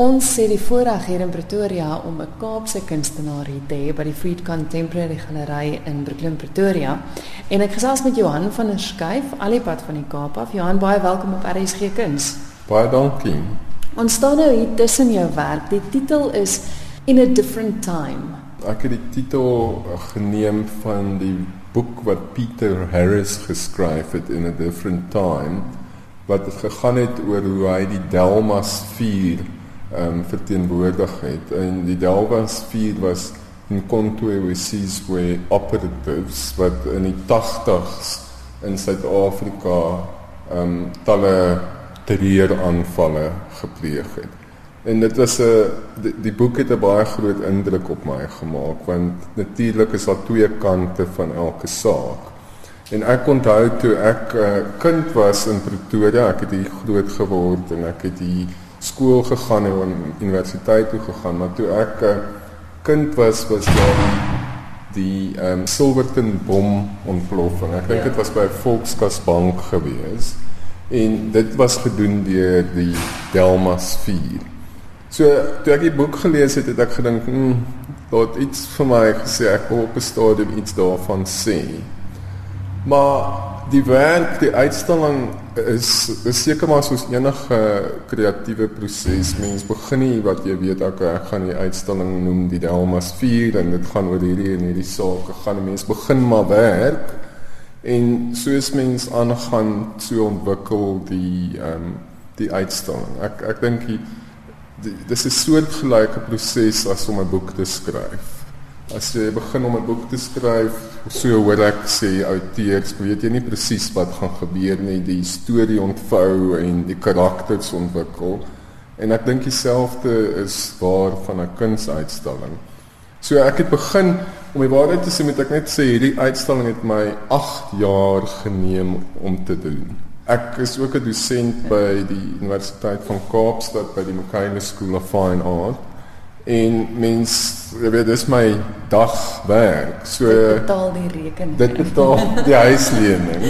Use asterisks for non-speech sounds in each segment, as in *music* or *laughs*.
Ons sê die voorreg hier in Pretoria om 'n Kaapse kunstenaar hier te hê by die Freed Contemporary Galery in Brooklyn Pretoria. En ek gesels met Johan van der Schuyf, alipad van die Kaap af. Johan, baie welkom op RSG Kuns. Baie dankie. Ons staan nou hier tussen jou werk. Die titel is In a Different Time. Ek het die titel geneem van die boek wat Peter Harris geskryf het in a different time wat het gegaan het oor hoe hy die Delmas 4 ehm um, verteenwoordig het. En die Delmas 4 was in Overseas Way operatives wat in die 80s in Suid-Afrika ehm um, talle terreuraanvalle gepleeg het. En dit was 'n die, die boek het 'n baie groot indruk op my gemaak want natuurlik is daar twee kante van elke saak. En ek onthou toe ek 'n uh, eh, kind was in Pretoria, ek het hier groot geword en ek het hier skool gegaan en universiteit toe gegaan, maar toe ek 'n uh, kind was was daar die ehm um, Silverton bom ontploffing. Ek dink dit ja. was by Volkskas Bank gewees. En dit was gedoen deur die Delmas 4. So toe ek die boek gelees het, het ek gedink, "Hm, daar iets vir my gesê ek wil op 'n stadium iets daarvan sê." Maar die werk, die uitstalling is is seker maar soos enige kreatiewe proses. Mens begin nie wat jy weet ek ek gaan die uitstalling noem die Delmas 4 en dit gaan oor hierdie en hierdie sake. Gaan mense begin maar werk en soos mens aangaan so ontwikkel die ehm um, die uitstalling. Ek ek dink dis 'n soortgelyke proses as om 'n boek te skryf as jy begin om 'n boek te skryf, so hoor ek sê outeurs, weet jy nie presies wat gaan gebeur nie, die storie ontvou en die karakters ontwikkel. En ek dink dieselfde is waar van 'n kunsuitstalling. So ek het begin om die waarheid te sê, moet ek net sê hierdie uitstalling het my 8 jaar geneem om te doen. Ek is ook 'n dosent by die Universiteit van Kaapstad by die McKinley School of Fine Art. En mens, jy weet, dis my dagwerk. So dit betaal die rekening. Dit betaal die huislening.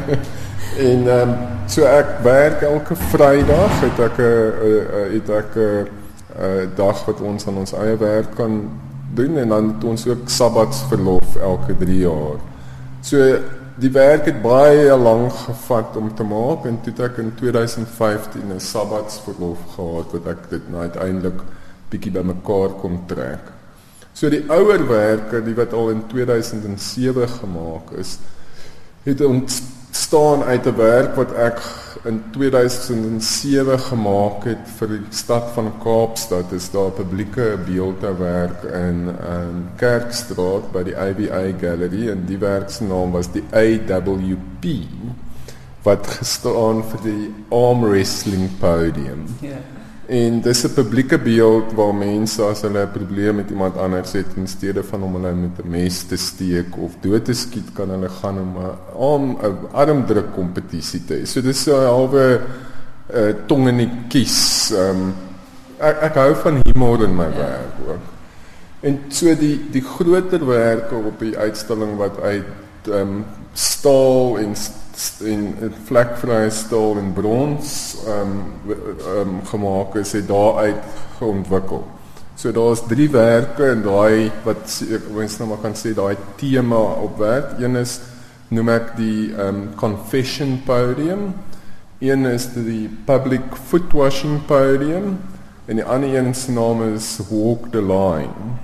*laughs* en ehm um, so ek werk elke Vrydag, het ek 'n het ek 'n dag wat ons aan ons eie werk kan doen en dan het ons ook sabbatsverlof elke 3 jaar. So die werk het baie lank gevat om te maak en toe het ek in 2015 'n sabbatsverlof gehad wat ek dit nou uiteindelik bietjie bymekaar kon trek. So die ouerwerke, die wat al in 2007 gemaak is, het ontstaan uit 'n werk wat ek in 2007 gemaak het vir die stad van Kaapstad. Dit is daar 'n publieke beeldhouwerk in um, Kerkstraat by die ABA Gallery en die werk se naam was die AWP wat gestaan vir die arm wrestling podium. Ja. Yeah. En dis 'n publieke beeld waar mense as hulle 'n probleem met iemand anders het in steede van om hulle met 'n mes te steek of dood te skiet, kan hulle gaan om 'n arm 'n armdruk kompetisie te hê. So dis 'n halwe uh, tong in die kies. Um, ek ek hou van humor in my werk ook. En so die die groter werke op die uitstalling wat uit ehm um, staal en in 'n vlekvrye staal en brons ehm um, um, gemaak is het daaruit geontwikkel. So daar's drie werke en daai wat ek wens nou maar kan sê daai tema op werk. Een is noem ek die ehm um, confession podium. Een is die public foot washing podium en die ander een se naam is walk the line.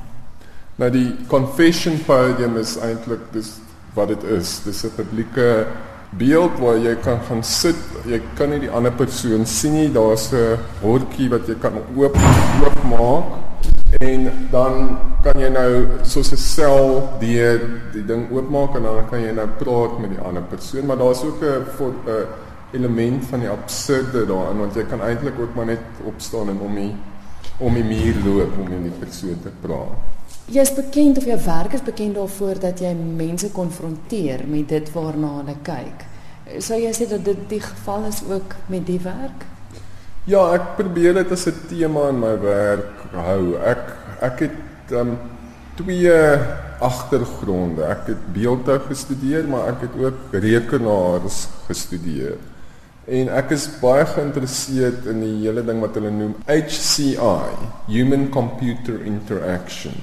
Nou die confession podium is eintlik dis wat dit is. Dis 'n publieke beeld waar jy kan gaan sit. Jy kan nie die ander persoon sien nie. Daar's 'n hordjie wat jy kan oop oop maak en dan kan jy nou soos 'n sel deur die ding oopmaak en dan kan jy nou praat met die ander persoon, maar daar's ook 'n 'n element van die absurde daarin want jy kan eintlik ook maar net opstaan en om die om die muur loop om met die persoon te praat. Jy is bekend of jou werk is bekend daarvoor dat jy mense konfronteer met dit waarna hulle kyk. Sou jy sê dat dit die geval is ook met die werk? Ja, ek probeer dit as 'n tema in my werk hou. Ek ek het um twee agtergronde. Ek het beeldhou gestudeer, maar ek het ook rekenaars gestudeer. En ek is baie geïnteresseerd in die hele ding wat hulle noem HCI, Human Computer Interaction.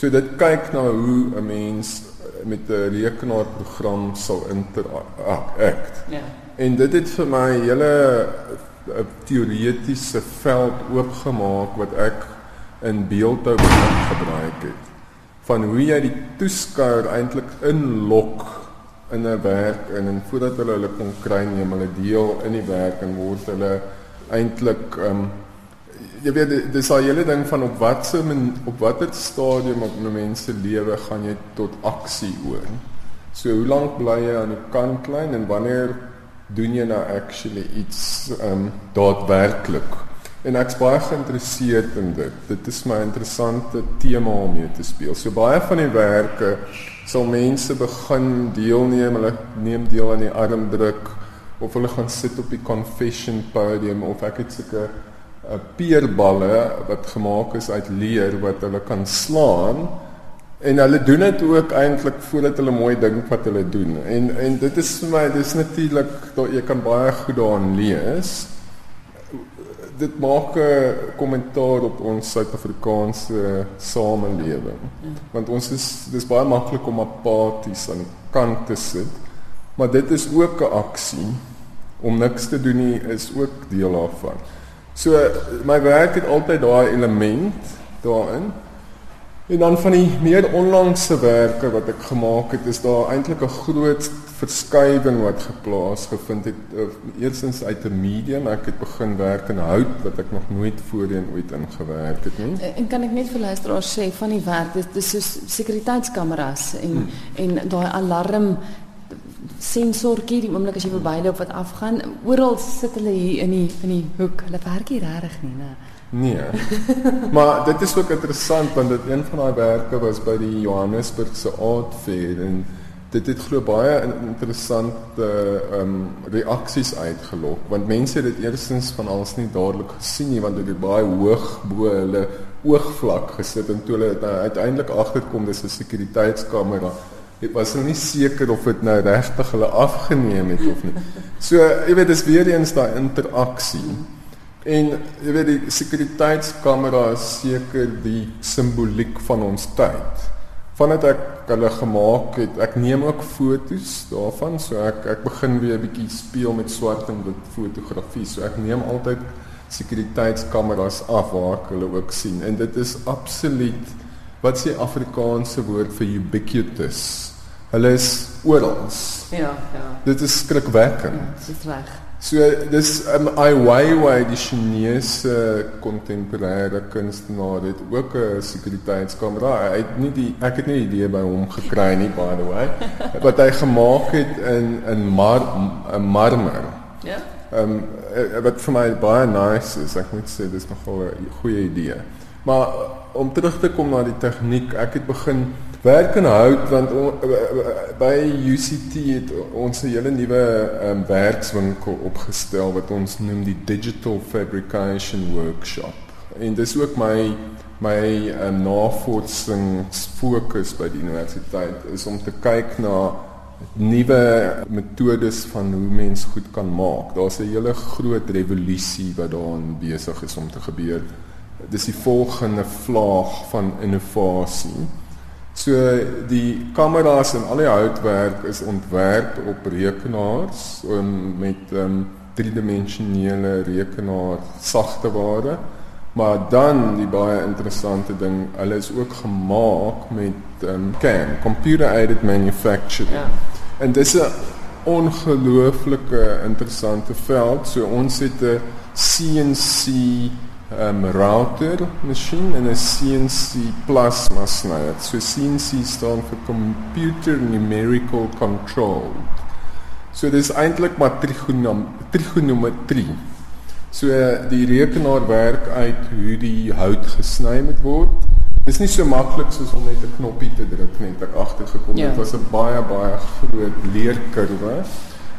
So dit kyk na hoe 'n mens met 'n rekenaarprogram sal interact. Ja. En dit het vir my hele 'n teoretiese veld oopgemaak wat ek in beeldhou gebruik het van hoe jy die toeskouer eintlik inlok in 'n werk en en voordat hulle hulle kon kry neem hulle deel in die werk en word hulle eintlik ehm um, jy weet dis daai hele ding van op watse op watter stadium op 'n mens se lewe gaan jy tot aksie oor. So hoe lank bly jy aan die kantlyn en wanneer doen jy nou actually iets um, daadwerklik? En ek's baie geïnteresseerd in dit. Dit is my interessante tema om mee te speel. So baie van die werke sal mense begin deelneem, hulle neem deel aan die armdruk of hulle gaan sit op die confession podium of ek het uh, peerballe wat gemaak is uit leer wat hulle kan slaan en hulle doen dit ook eintlik voordat hulle mooi dink wat hulle doen. En en dit is vir my dis natuurlik dat jy kan baie goed daarin lees. Dit maak 'n kommentaar op ons Suid-Afrikaanse samelewing. Want ons is dis baie maklik om apaties aan kant te sit maar dit is ook 'n aksie. Om niks te doen nie is ook deel daarvan So my werk het altyd daai element daarin. En dan van die meer onlangse werke wat ek gemaak het, is daar eintlik 'n groot verskywing wat geplaas gevind het. Eerstens uit 'n medium, ek het begin werk in hout wat ek nog nooit voorheen ooit ingewerk het nie. En kan ek net vir luisteraars sê van die werk, dis dis soos sekuriteitskameras en hmm. en daai alarm sensorkie die oomblik as jy verbyloop wat afgaan. Oral sit hulle hier in die in die hoek. Hulle werk hier regtig nie, né? Nee. *laughs* maar dit is ook interessant want dit een van daai werke was by die Johannesburgse Art Fair en dit het glo baie interessante ehm um, reaksies uitgelok want mense het dit eerstens van alles nie dadelik gesien nie want dit het baie hoog bo hulle oogvlak gesit en toe hulle uiteindelik agterkom dis 'n sekuriteitskamera Ek was nou nie seker of dit nou regtig hulle afgeneem het of nie. So, jy weet, dis weer eens daai interaksie. En jy weet die sekuriteitskamera is seker die simboliek van ons tyd. Vandat ek hulle gemaak het, ek neem ook fotos daarvan, so ek ek begin weer 'n bietjie speel met swart en wit fotografie. So ek neem altyd sekuriteitskameras af waar ek hulle ook sien. En dit is absoluut wat sê Afrikaanse woord vir ubiquitous. Hulle is oral. Ja, ja. Dit is skrikwekkend. Ja, dit is reg. So dis um, Ai Weiwei die Chinese kontemporêre kunstenaar het ook 'n sekuriteitskamera. Hy het nie die ek het nie idee by hom gekry nie by the way. *laughs* wat hy gemaak het in in mar, marmer. Ja. Ehm um, wat vir my baie nice is. Ek moet sê dis nogal 'n goeie idee. Maar om terug te kom na die tegniek, ek het begin werk in hout want on, by UCT het ons 'n hele nuwe um, werkswinkel opgestel wat ons noem die Digital Fabrication Workshop. En dis ook my my um, navorsingsfokus by die universiteit is om te kyk na nuwe metodes van hoe mens goed kan maak. Daar's 'n hele groot revolusie wat daarin besig is om te gebeur. Dis die volgende vlaag van innovasie. So die kameras en al die houtwerk is ontwerp op rekenaars um, met um, driedimensionele rekenaar sagte ware. Maar dan die baie interessante ding, hulle is ook gemaak met um, CAM, computer aided manufacturing. Ja. En dis 'n ongelooflike interessante veld. So ons het 'n CNC um, router masjien en 'n CNC plasma snyer. So CNC staan vir computer numerical control. So dis eintlik maar trigonom trigonometrie. So die rekenaar werk uit hoe die hout gesny moet word. Dis nie so maklik soos om net 'n knoppie te druk net ek agtergekom. Ja. Dit was 'n baie baie groot leerkurwe.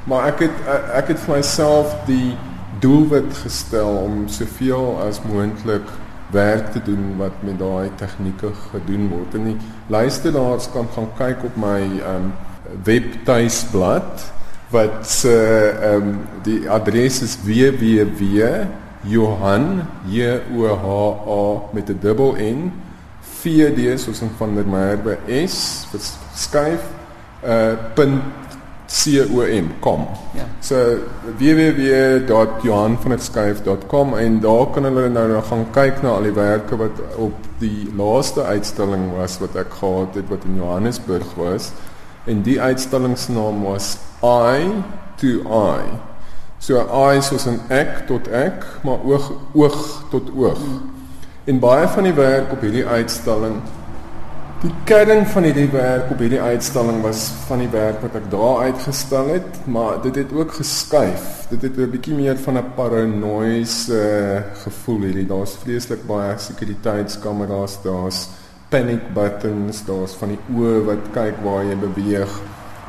Maar ek het ek het vir myself die doelwit gestel om soveel as moontlik werk te doen wat met daai tegnieke gedoen word. En die luisteraars kan gaan kyk op my um webtuisblad wat se uh, um, die adres is www.johan j o h a met 'n dubbel n vd soos in van der Merwe s vir skuif uh punt com kom. Ja. So www.johanvanetskuif.com en daar kan hulle nou nog gaan kyk na al die werke wat op die laaste uitstalling was wat ek gehad het wat in Johannesburg was. En die uitstallingsnaam was I to I. So I soos 'n ek tot ek, maar oog oog tot oog. En baie van die werk op hierdie uitstalling Die kern van hierdie werk op hierdie uitstalling was van die werk wat ek daar uitgestal het, maar dit het ook geskuif. Dit het 'n bietjie meer van 'n paranoïese uh, gevoel hierdie. Daar's vreeslik baie sekuriteitskameras, daar's panic buttons, daar's van die oë wat kyk waar jy beweeg.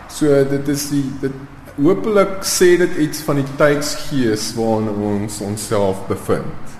So dit is die dit hopelik sê dit iets van die tydsgees waarin ons onsself bevind.